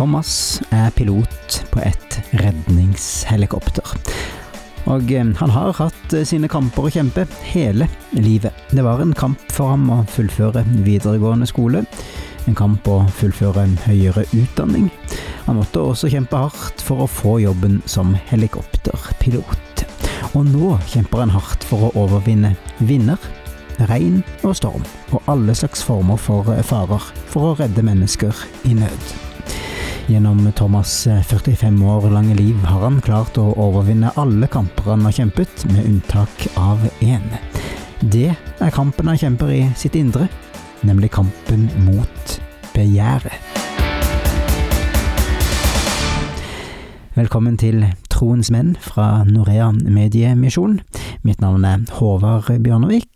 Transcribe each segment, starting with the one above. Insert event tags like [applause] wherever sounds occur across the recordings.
Thomas er pilot på et redningshelikopter. Og eh, han har hatt eh, sine kamper å kjempe hele livet. Det var en kamp for ham å fullføre videregående skole, en kamp å fullføre en høyere utdanning. Han måtte også kjempe hardt for å få jobben som helikopterpilot. Og nå kjemper han hardt for å overvinne vinner, regn og storm, og alle slags former for farer, for å redde mennesker i nød. Gjennom Thomas' 45 år lange liv har han klart å overvinne alle kamper han har kjempet, med unntak av én. Det er kampen han kjemper i sitt indre, nemlig kampen mot begjæret. Velkommen til Troens menn fra Norea Mediemisjon. Mitt navn er Håvard Bjørnevik,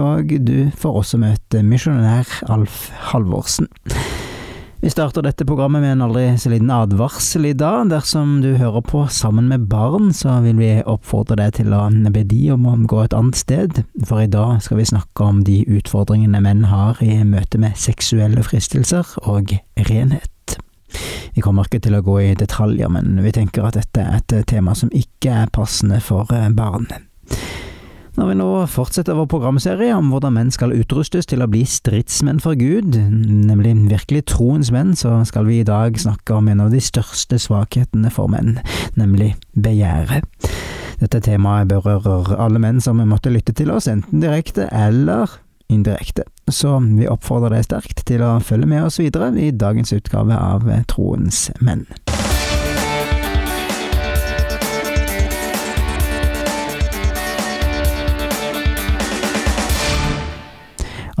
og du får også møte misjonær Alf Halvorsen. Vi starter dette programmet med en aldri så liten advarsel i dag. Dersom du hører på sammen med barn, så vil vi oppfordre deg til å be de om å gå et annet sted, for i dag skal vi snakke om de utfordringene menn har i møte med seksuelle fristelser og renhet. Vi kommer ikke til å gå i detaljer, men vi tenker at dette er et tema som ikke er passende for barn. Når vi nå fortsetter vår programserie om hvordan menn skal utrustes til å bli stridsmenn for Gud, nemlig virkelig troens menn, så skal vi i dag snakke om en av de største svakhetene for menn, nemlig begjæret. Dette temaet berører alle menn som måtte lytte til oss, enten direkte eller indirekte, så vi oppfordrer deg sterkt til å følge med oss videre i dagens utgave av Troens menn.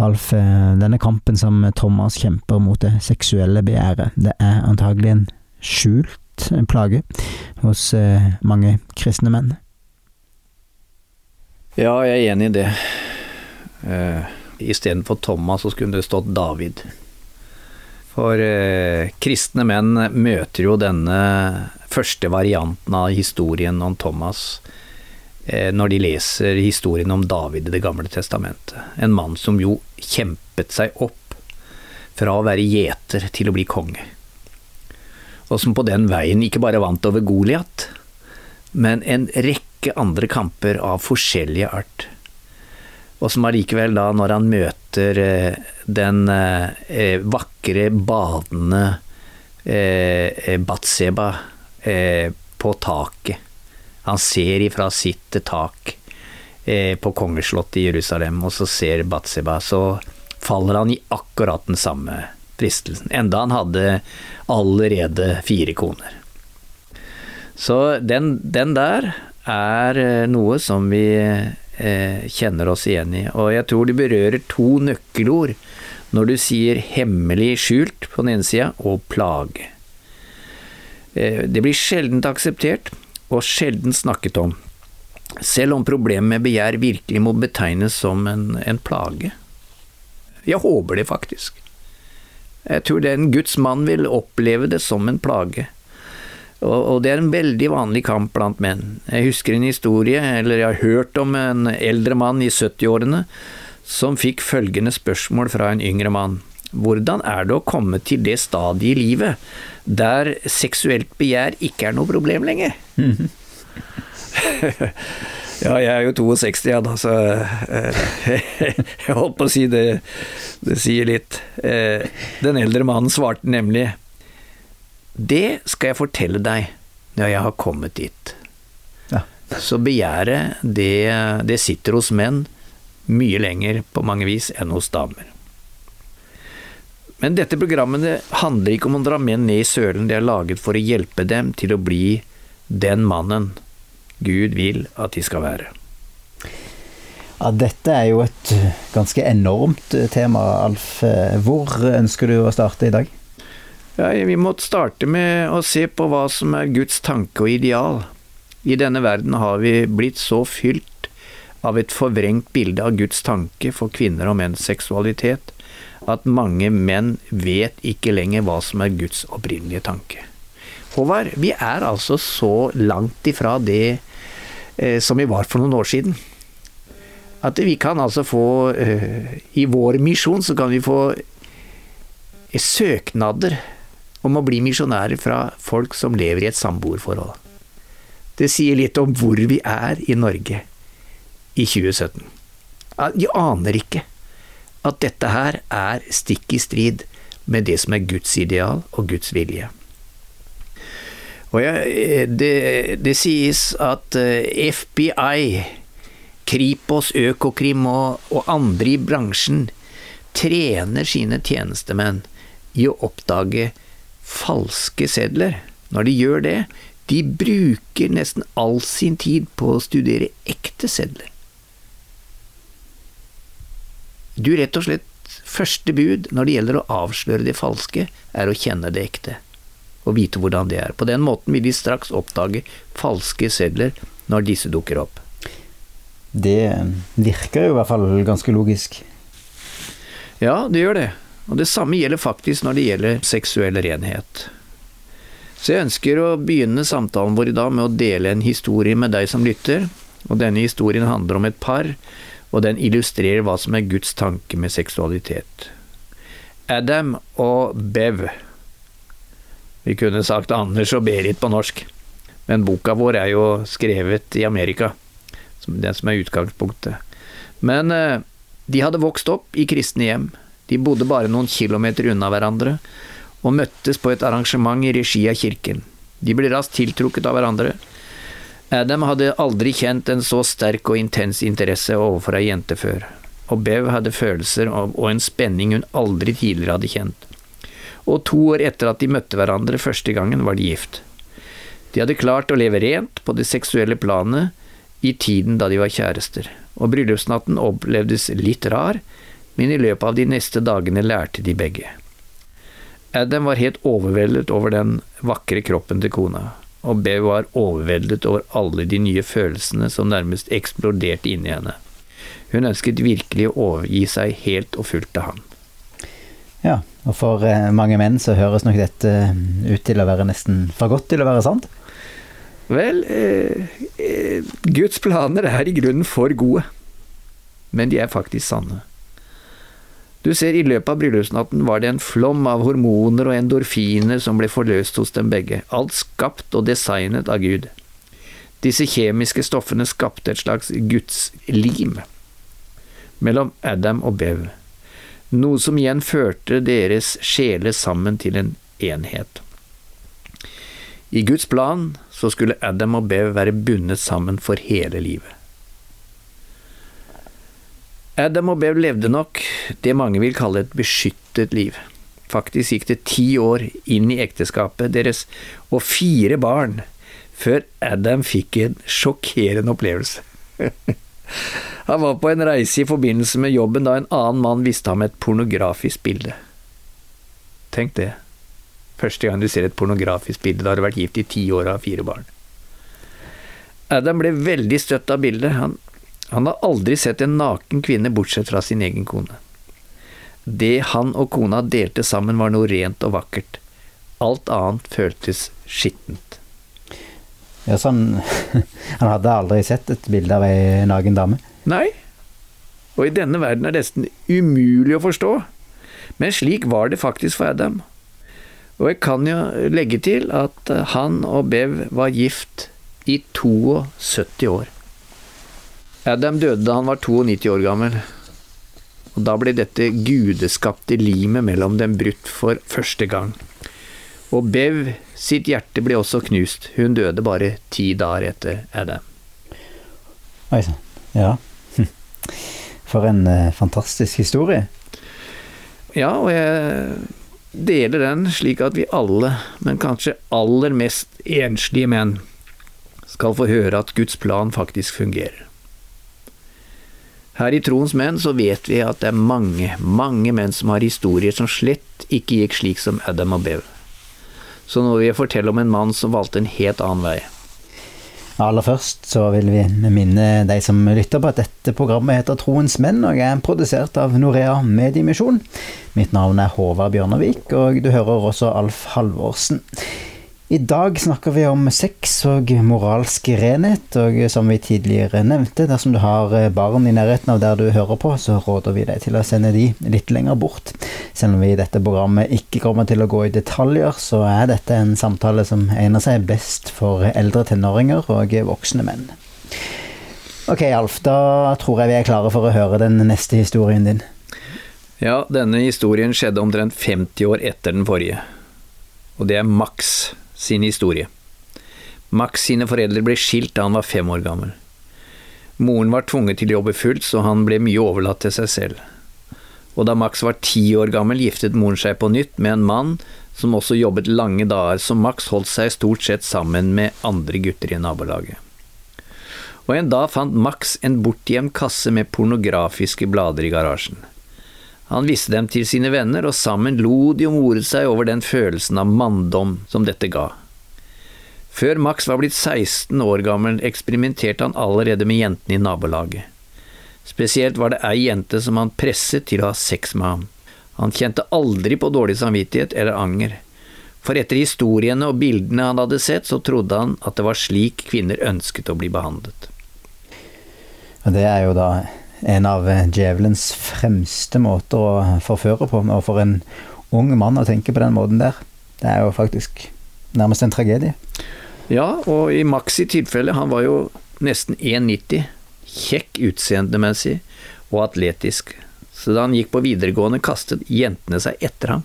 Alf, eh, denne kampen som Thomas kjemper mot det seksuelle begjæret, det er antagelig en skjult plage hos eh, mange kristne menn? Ja, jeg er enig i det. Uh, Istedenfor Thomas så skulle det stått David. For uh, kristne menn møter jo denne første varianten av historien om Thomas Eh, når de leser historien om David i Det gamle testamentet. En mann som jo kjempet seg opp fra å være gjeter til å bli konge. Og som på den veien ikke bare vant over Goliat, men en rekke andre kamper av forskjellige art. Og som allikevel da, når han møter eh, den eh, vakre, badende Batseba på taket han ser ifra sitt tak eh, på kongeslottet i Jerusalem, og så ser Batseba, så faller han i akkurat den samme fristelsen. Enda han hadde allerede fire koner. Så den, den der er eh, noe som vi eh, kjenner oss igjen i. Og jeg tror det berører to nøkkelord når du sier hemmelig skjult på den ene sida, og plage. Eh, det blir sjelden akseptert, og sjelden snakket om, selv om problemet med begjær virkelig må betegnes som en, en plage. Jeg håper det, faktisk. Jeg tror den Guds mann vil oppleve det som en plage. Og, det er en veldig vanlig kamp blant menn. Jeg husker en historie, eller jeg har hørt om en eldre mann i 70-årene som fikk følgende spørsmål fra en yngre mann. Hvordan er det å komme til det stadiet i livet der seksuelt begjær ikke er noe problem lenger? [laughs] ja, jeg er jo 62, ja, da, så eh, [laughs] jeg holdt på å si det, det sier litt. Eh, den eldre mannen svarte nemlig Det skal jeg fortelle deg når jeg har kommet dit. Ja. Så begjæret, det, det sitter hos menn mye lenger på mange vis enn hos damer. Men dette programmet handler ikke om å dra menn ned i sølen, det er laget for å hjelpe dem til å bli den mannen Gud vil at de skal være. Ja, dette er jo et ganske enormt tema, Alf. Hvor ønsker du å starte i dag? Ja, vi må starte med å se på hva som er Guds tanke og ideal. I denne verden har vi blitt så fylt av et forvrengt bilde av Guds tanke for kvinner og menns seksualitet at mange menn vet ikke lenger hva som er Guds opprinnelige tanke. Håvard, vi er altså så langt ifra det eh, som vi var for noen år siden. At vi kan altså få eh, I vår misjon så kan vi få eh, søknader om å bli misjonærer fra folk som lever i et samboerforhold. Det sier litt om hvor vi er i Norge i 2017. De aner ikke at dette her er stikk i strid med det som er Guds ideal og Guds vilje. Og ja, det, det, sies at eh, FBI, Kripos, Økokrim og, og andre i bransjen trener sine tjenestemenn i å oppdage falske sedler. Når de gjør det, de bruker nesten all sin tid på å studere ekte sedler. Du rett og slett Første bud når det gjelder å avsløre det falske, er å kjenne det ekte. Og vite hvordan det er. På den måten vil de straks oppdage falske sedler når disse dukker opp. Det virker jo i hvert fall ganske logisk. Ja, det gjør det. Og det samme gjelder faktisk når det gjelder seksuell renhet. Så jeg ønsker å begynne samtalen vår i dag med å dele en historie med deg som lytter. Og denne historien handler om et par, og den illustrerer hva som er Guds tanke med seksualitet. Adam og Bev. Vi kunne sagt Anders og Berit på norsk, men boka vår er jo skrevet i Amerika, den som er utgangspunktet. Men eh, de hadde vokst opp i kristne hjem de bodde bare noen kilometer unna hverandre, og møttes på et arrangement i regi av kirken. De ble raskt tiltrukket av hverandre. Adam hadde aldri kjent en så sterk og intens interesse overfor ei jente før, og Bev hadde følelser og en spenning hun aldri tidligere hadde kjent. Og to år etter at de møtte hverandre første gangen, var de gift. De hadde klart å leve rent på det seksuelle planet i tiden da de var kjærester, og bryllupsnatten opplevdes litt rar, men i løpet av de neste dagene lærte de begge. Adam var helt overveldet over den vakre kroppen til kona, og Bev var overveldet over alle de nye følelsene som nærmest eksploderte inni henne. Hun ønsket virkelig å overgi seg helt og fullt til ham. Ja, og for eh, mange menn så høres nok dette ut til å være nesten for godt til å være sant? Vel, eh, eh, Guds planer er i grunnen for gode, men de er faktisk sanne. Du ser, i løpet av bryllupsnatten var det en flom av hormoner og endorfiner som ble forløst hos dem begge, alt skapt og designet av Gud. Disse kjemiske stoffene skapte et slags gudslim mellom Adam og Bev, noe som igjen førte deres sjeler sammen til en enhet. I Guds plan så skulle Adam og Bev være bundet sammen for hele livet. Adam og Bev levde nok det mange vil kalle et beskyttet liv. Faktisk gikk det ti år inn i ekteskapet deres og fire barn før Adam fikk en sjokkerende opplevelse. [laughs] Han var på en reise i forbindelse med jobben da en annen mann viste ham et pornografisk bilde. Tenk det. Første gang du ser et pornografisk bilde, da har du vært gift i ti år og har fire barn. Adam ble veldig støtt av bildet. Han han har aldri sett en naken kvinne bortsett fra sin egen kone. Det han og kona delte sammen var noe rent og vakkert. Alt annet føltes skittent. Ja, sånn [laughs] Han hadde aldri sett et bilde av ei naken dame? Nei. Og i denne verden er det nesten umulig å forstå. Men slik var det faktisk for Adam. Og jeg kan jo legge til at han og Bev var gift i 72 år. Adam døde da han var 92 år gammel. Og da ble dette gudeskapte limet mellom dem brutt for første gang. Og Bev sitt hjerte ble også knust. Hun døde bare ti dager etter Adam. Oi sann. Ja. [laughs] For en uh, fantastisk historie. Ja, og jeg deler den slik at vi alle, men kanskje aller mest enslige menn, skal få høre at Guds plan faktisk fungerer. Her i Troens menn så vet vi at det er mange, mange menn som har historier som slett ikke gikk slik som Adam og Bev. Så nå vil jeg fortelle om en mann som valgte en helt annen vei. Aller først så vil vi minne de som lytter på at dette programmet heter Troens menn og er produsert av Norea Mediemisjon. Mitt navn er Håvard Bjørnevik, og du hører også Alf Halvorsen. I dag snakker vi om sex og moralsk renhet, og som vi tidligere nevnte, dersom du har barn i nærheten av der du hører på, så råder vi deg til å sende de litt lenger bort. Selv om vi i dette programmet ikke kommer til å gå i detaljer, så er dette en samtale som egner seg best for eldre tenåringer og voksne menn. Ok, Alf, da tror jeg vi er klare for å høre den neste historien din. Ja, denne historien skjedde omtrent 50 år etter den forrige. Og det er Max sin historie. Max sine foreldre ble skilt da han var fem år gammel. Moren var tvunget til å jobbe fullt, så han ble mye overlatt til seg selv. Og da Max var ti år gammel, giftet moren seg på nytt med en mann som også jobbet lange dager, så Max holdt seg stort sett sammen med andre gutter i nabolaget. Og en dag fant Max en bortgjemt kasse med pornografiske blader i garasjen. Han viste dem til sine venner, og sammen lo de og moret seg over den følelsen av manndom som dette ga. Før Max var blitt 16 år gammel, eksperimenterte han allerede med jentene i nabolaget. Spesielt var det ei jente som han presset til å ha sex med ham. Han kjente aldri på dårlig samvittighet eller anger, for etter historiene og bildene han hadde sett, så trodde han at det var slik kvinner ønsket å bli behandlet. Det er jo da en av djevelens fremste måter å forføre på. Og for en ung mann å tenke på den måten der, det er jo faktisk nærmest en tragedie. Ja, og i Maxi tilfelle, han var jo nesten 1,90, kjekk utseendemessig og atletisk. Så da han gikk på videregående, kastet jentene seg etter ham.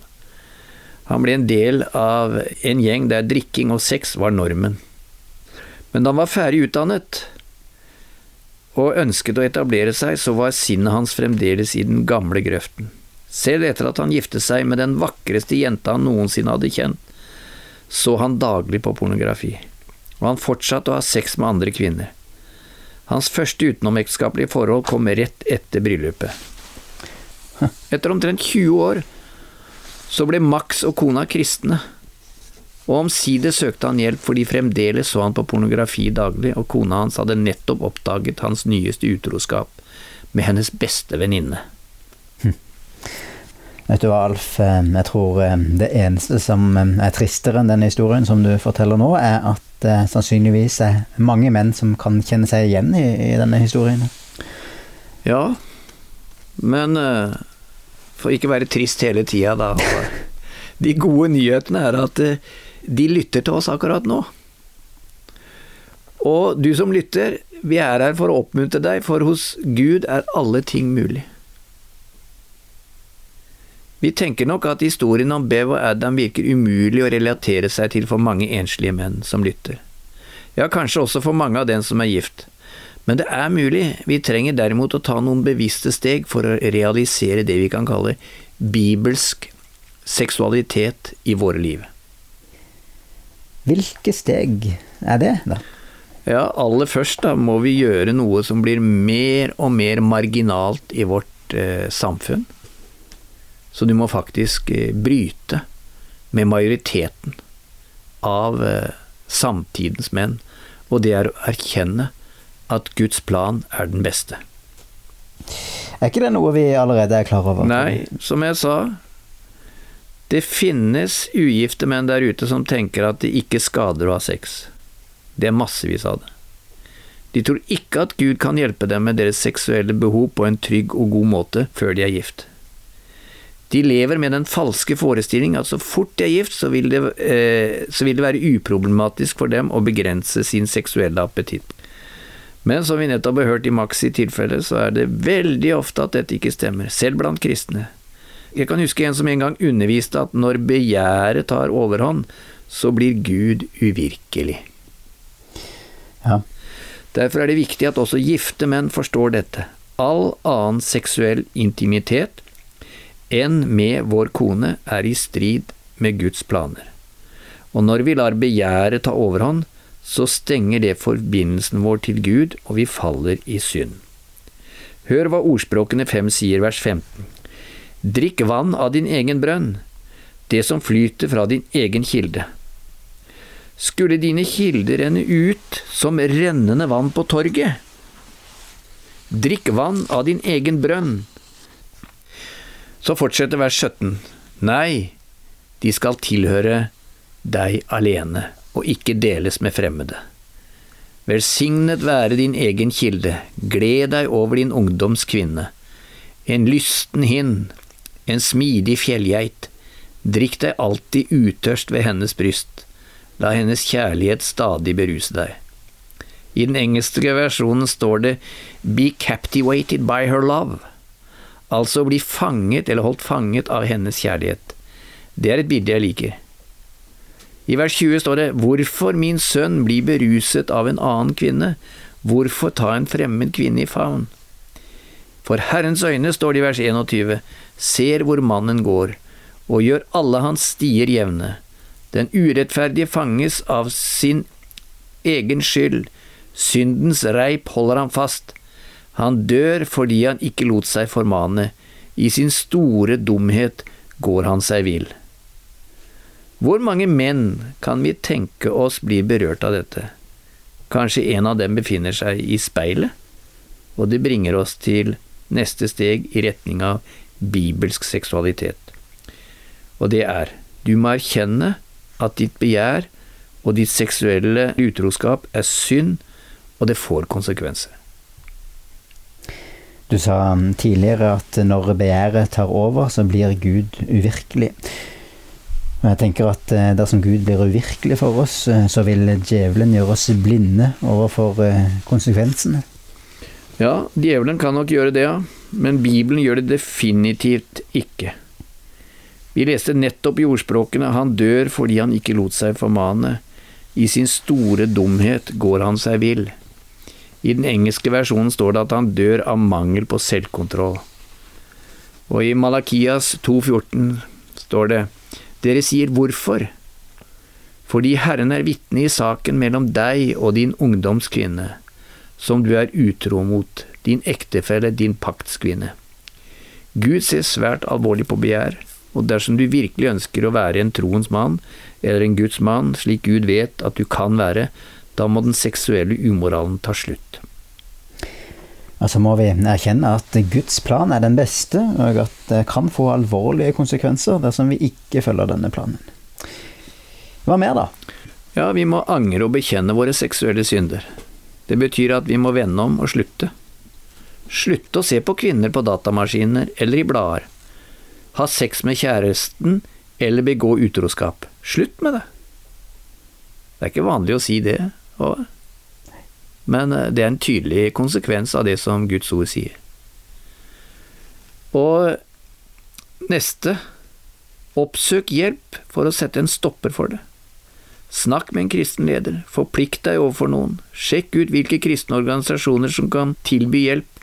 Han ble en del av en gjeng der drikking og sex var normen. Men da han var ferdig utdannet, og ønsket å etablere seg, så var sinnet hans fremdeles i den gamle grøften. Selv etter at han giftet seg med den vakreste jenta han noensinne hadde kjent, så han daglig på pornografi, og han fortsatte å ha sex med andre kvinner. Hans første utenomekteskapelige forhold kom rett etter bryllupet. Etter omtrent 20 år så ble Max og kona kristne, og omsider søkte han hjelp fordi fremdeles så han på pornografi daglig, og kona hans hadde nettopp oppdaget hans nyeste utroskap med hennes beste venninne. Hm. Vet du hva, Alf, eh, jeg tror eh, det eneste som eh, er tristere enn denne historien som du forteller nå, er at det sannsynligvis er mange menn som kan kjenne seg igjen i, i denne historien. Ja, men for ikke være trist hele tida, da. [laughs] De gode nyhetene er at de lytter til oss akkurat nå. Og du som lytter, vi er her for å oppmuntre deg, for hos Gud er alle ting mulig. Vi tenker nok at historien om Bev og Adam virker umulig å relatere seg til for mange enslige menn som lytter. Ja, kanskje også for mange av dem som er gift. Men det er mulig, vi trenger derimot å ta noen bevisste steg for å realisere det vi kan kalle bibelsk seksualitet i våre liv. Hvilke steg er det, da? Ja, aller først da må vi gjøre noe som blir mer og mer marginalt i vårt eh, samfunn. Så du må faktisk eh, bryte med majoriteten av eh, samtidens menn, og det er å erkjenne at Guds plan er den beste. Er ikke det noe vi allerede er klar over? Nei, som jeg sa, det finnes ugifte menn der ute som tenker at det ikke skader å ha sex. Det er massevis av det. De tror ikke at Gud kan hjelpe dem med deres seksuelle behov på en trygg og god måte før de er gift. De lever med den falske forestilling at så fort de er gift, så vil, det, eh, så vil det være uproblematisk for dem å begrense sin seksuelle appetitt. Men som vi nettopp har hørt i Maxi tilfelle, så er det veldig ofte at dette ikke stemmer, selv blant kristne. Jeg kan huske en som en gang underviste at når begjæret tar overhånd, så blir Gud uvirkelig. Ja. Derfor er det viktig at også gifte menn forstår dette. All annen seksuell intimitet enn med vår kone er i strid med Guds planer. Og når vi lar begjæret ta overhånd, så stenger det forbindelsen vår til Gud, og vi faller i synd. Hør hva ordspråkene fem sier, vers 15. Drikk vann av din egen brønn, det som flyter fra din egen kilde. Skulle dine kilder renne ut som rennende vann på torget? Drikk vann av din egen brønn. Så fortsetter vers 17. Nei, de skal tilhøre deg alene, og ikke deles med fremmede. Velsignet være din egen kilde, gled deg over din ungdoms kvinne. En lysten hind, en smidig fjellgeit, drikk deg alltid utørst ved hennes bryst, la hennes kjærlighet stadig beruse deg. I den engelske versjonen står det Be captivated by her love, altså bli fanget eller holdt fanget av hennes kjærlighet. Det er et bilde jeg liker. I vers 20 står det Hvorfor, min sønn, blir beruset av en annen kvinne? Hvorfor ta en fremmed kvinne i favn? For Herrens øyne, står det i vers 21, ser hvor mannen går, og gjør alle hans stier jevne. Den urettferdige fanges av sin egen skyld, syndens reip holder han fast. Han dør fordi han ikke lot seg formane, i sin store dumhet går han seg vill. Hvor mange menn kan vi tenke oss blir berørt av dette? Kanskje en av dem befinner seg i speilet? Og det bringer oss til neste steg i retning av bibelsk seksualitet. Og det er du må erkjenne at ditt begjær og ditt seksuelle utroskap er synd, og det får konsekvenser. Du sa tidligere at når begjæret tar over, så blir Gud uvirkelig. Og jeg tenker at eh, dersom Gud blir uvirkelig for oss, eh, så vil djevelen gjøre oss blinde overfor eh, konsekvensene. Ja, djevelen kan nok gjøre det, ja. Men Bibelen gjør det definitivt ikke. Vi leste nettopp i ordspråkene han dør fordi han ikke lot seg formane. I sin store dumhet går han seg vill. I den engelske versjonen står det at han dør av mangel på selvkontroll. Og i Malakias 2,14 står det dere sier hvorfor? Fordi Herren er vitne i saken mellom deg og din ungdomskvinne, som du er utro mot, din ektefelle, din paktskvinne. Gud ser svært alvorlig på begjær, og dersom du virkelig ønsker å være en troens mann, eller en Guds mann, slik Gud vet at du kan være, da må den seksuelle umoralen ta slutt. Altså må vi erkjenne at Guds plan er den beste, og at det kan få alvorlige konsekvenser dersom vi ikke følger denne planen. Hva mer, da? Ja, vi må angre og bekjenne våre seksuelle synder. Det betyr at vi må vende om og slutte. Slutte å se på kvinner på datamaskiner eller i blader. Ha sex med kjæresten eller begå utroskap. Slutt med det. Det er ikke vanlig å si det. Og men eh, det er en tydelig konsekvens av det som Guds ord sier. Og neste Oppsøk hjelp for å sette en stopper for det. Snakk med en kristen leder, forplikt deg overfor noen, sjekk ut hvilke kristne organisasjoner som kan tilby hjelp,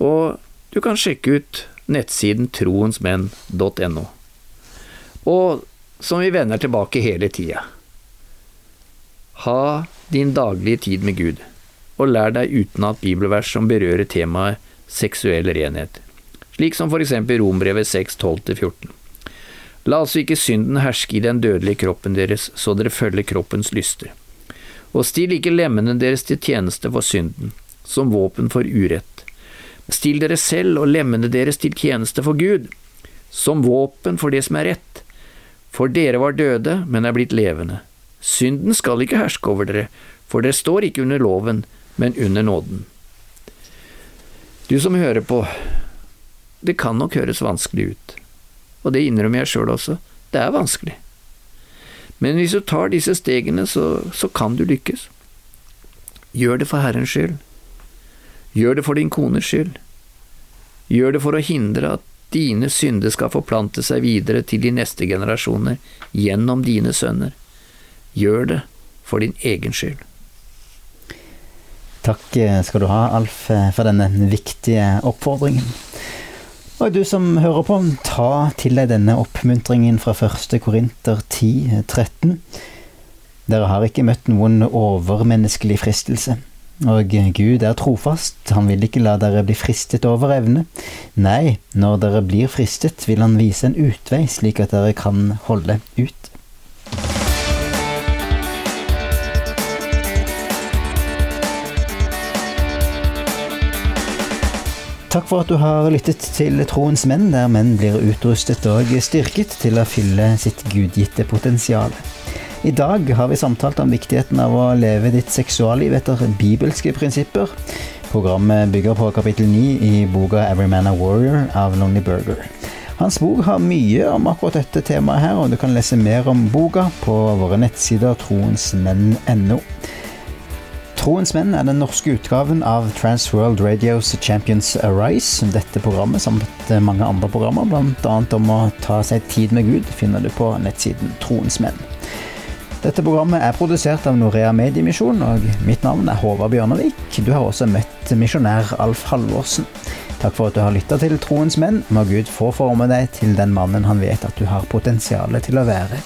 og du kan sjekke ut nettsiden troensmenn.no. Og som vi vender tilbake hele tida, ha din daglige tid med Gud, og lær deg utenat bibelvers som berører temaet seksuell renhet, slik som for eksempel Rombrevet 6, 12-14. La altså ikke synden herske i den dødelige kroppen deres, så dere følger kroppens lyster. Og still ikke lemmene deres til tjeneste for synden, som våpen for urett. Still dere selv og lemmene deres til tjeneste for Gud, som våpen for det som er rett. For dere var døde, men er blitt levende. Synden skal ikke herske over dere, for dere står ikke under loven, men under nåden. Du som hører på, det kan nok høres vanskelig ut, og det innrømmer jeg sjøl også, det er vanskelig. Men hvis du tar disse stegene, så, så kan du lykkes. Gjør det for Herrens skyld. Gjør det for din kones skyld. Gjør det for å hindre at dine synder skal forplante seg videre til de neste generasjoner gjennom dine sønner. Gjør det for din egen skyld. Takk skal du ha, Alf, eh, for denne viktige oppfordringen. Og du som hører på, ta til deg denne oppmuntringen fra 1. Korinter 10, 13. Dere har ikke møtt noen overmenneskelig fristelse. Og Gud er trofast, han vil ikke la dere bli fristet over evne. Nei, når dere blir fristet, vil han vise en utvei, slik at dere kan holde ut. Takk for at du har lyttet til Troens menn, der menn blir utrustet og styrket til å fylle sitt gudgitte potensial. I dag har vi samtalt om viktigheten av å leve ditt seksualliv etter bibelske prinsipper. Programmet bygger på kapittel 9 i boka 'Every Man a Warrior' av Lonely Burger. Hans bok har mye om akkurat dette temaet her, og du kan lese mer om boka på våre nettsider troensmenn.no. Troens menn er den norske utgaven av Transworld Radios Champions Arise. Dette programmet, samt mange andre programmer, bl.a. om å ta seg tid med Gud, finner du på nettsiden Troens menn. Dette programmet er produsert av Norea Mediemisjon, og mitt navn er Håvard Bjørnevik. Du har også møtt misjonær Alf Halvorsen. Takk for at du har lytta til Troens menn. Må Gud få forme deg til den mannen han vet at du har potensial til å være.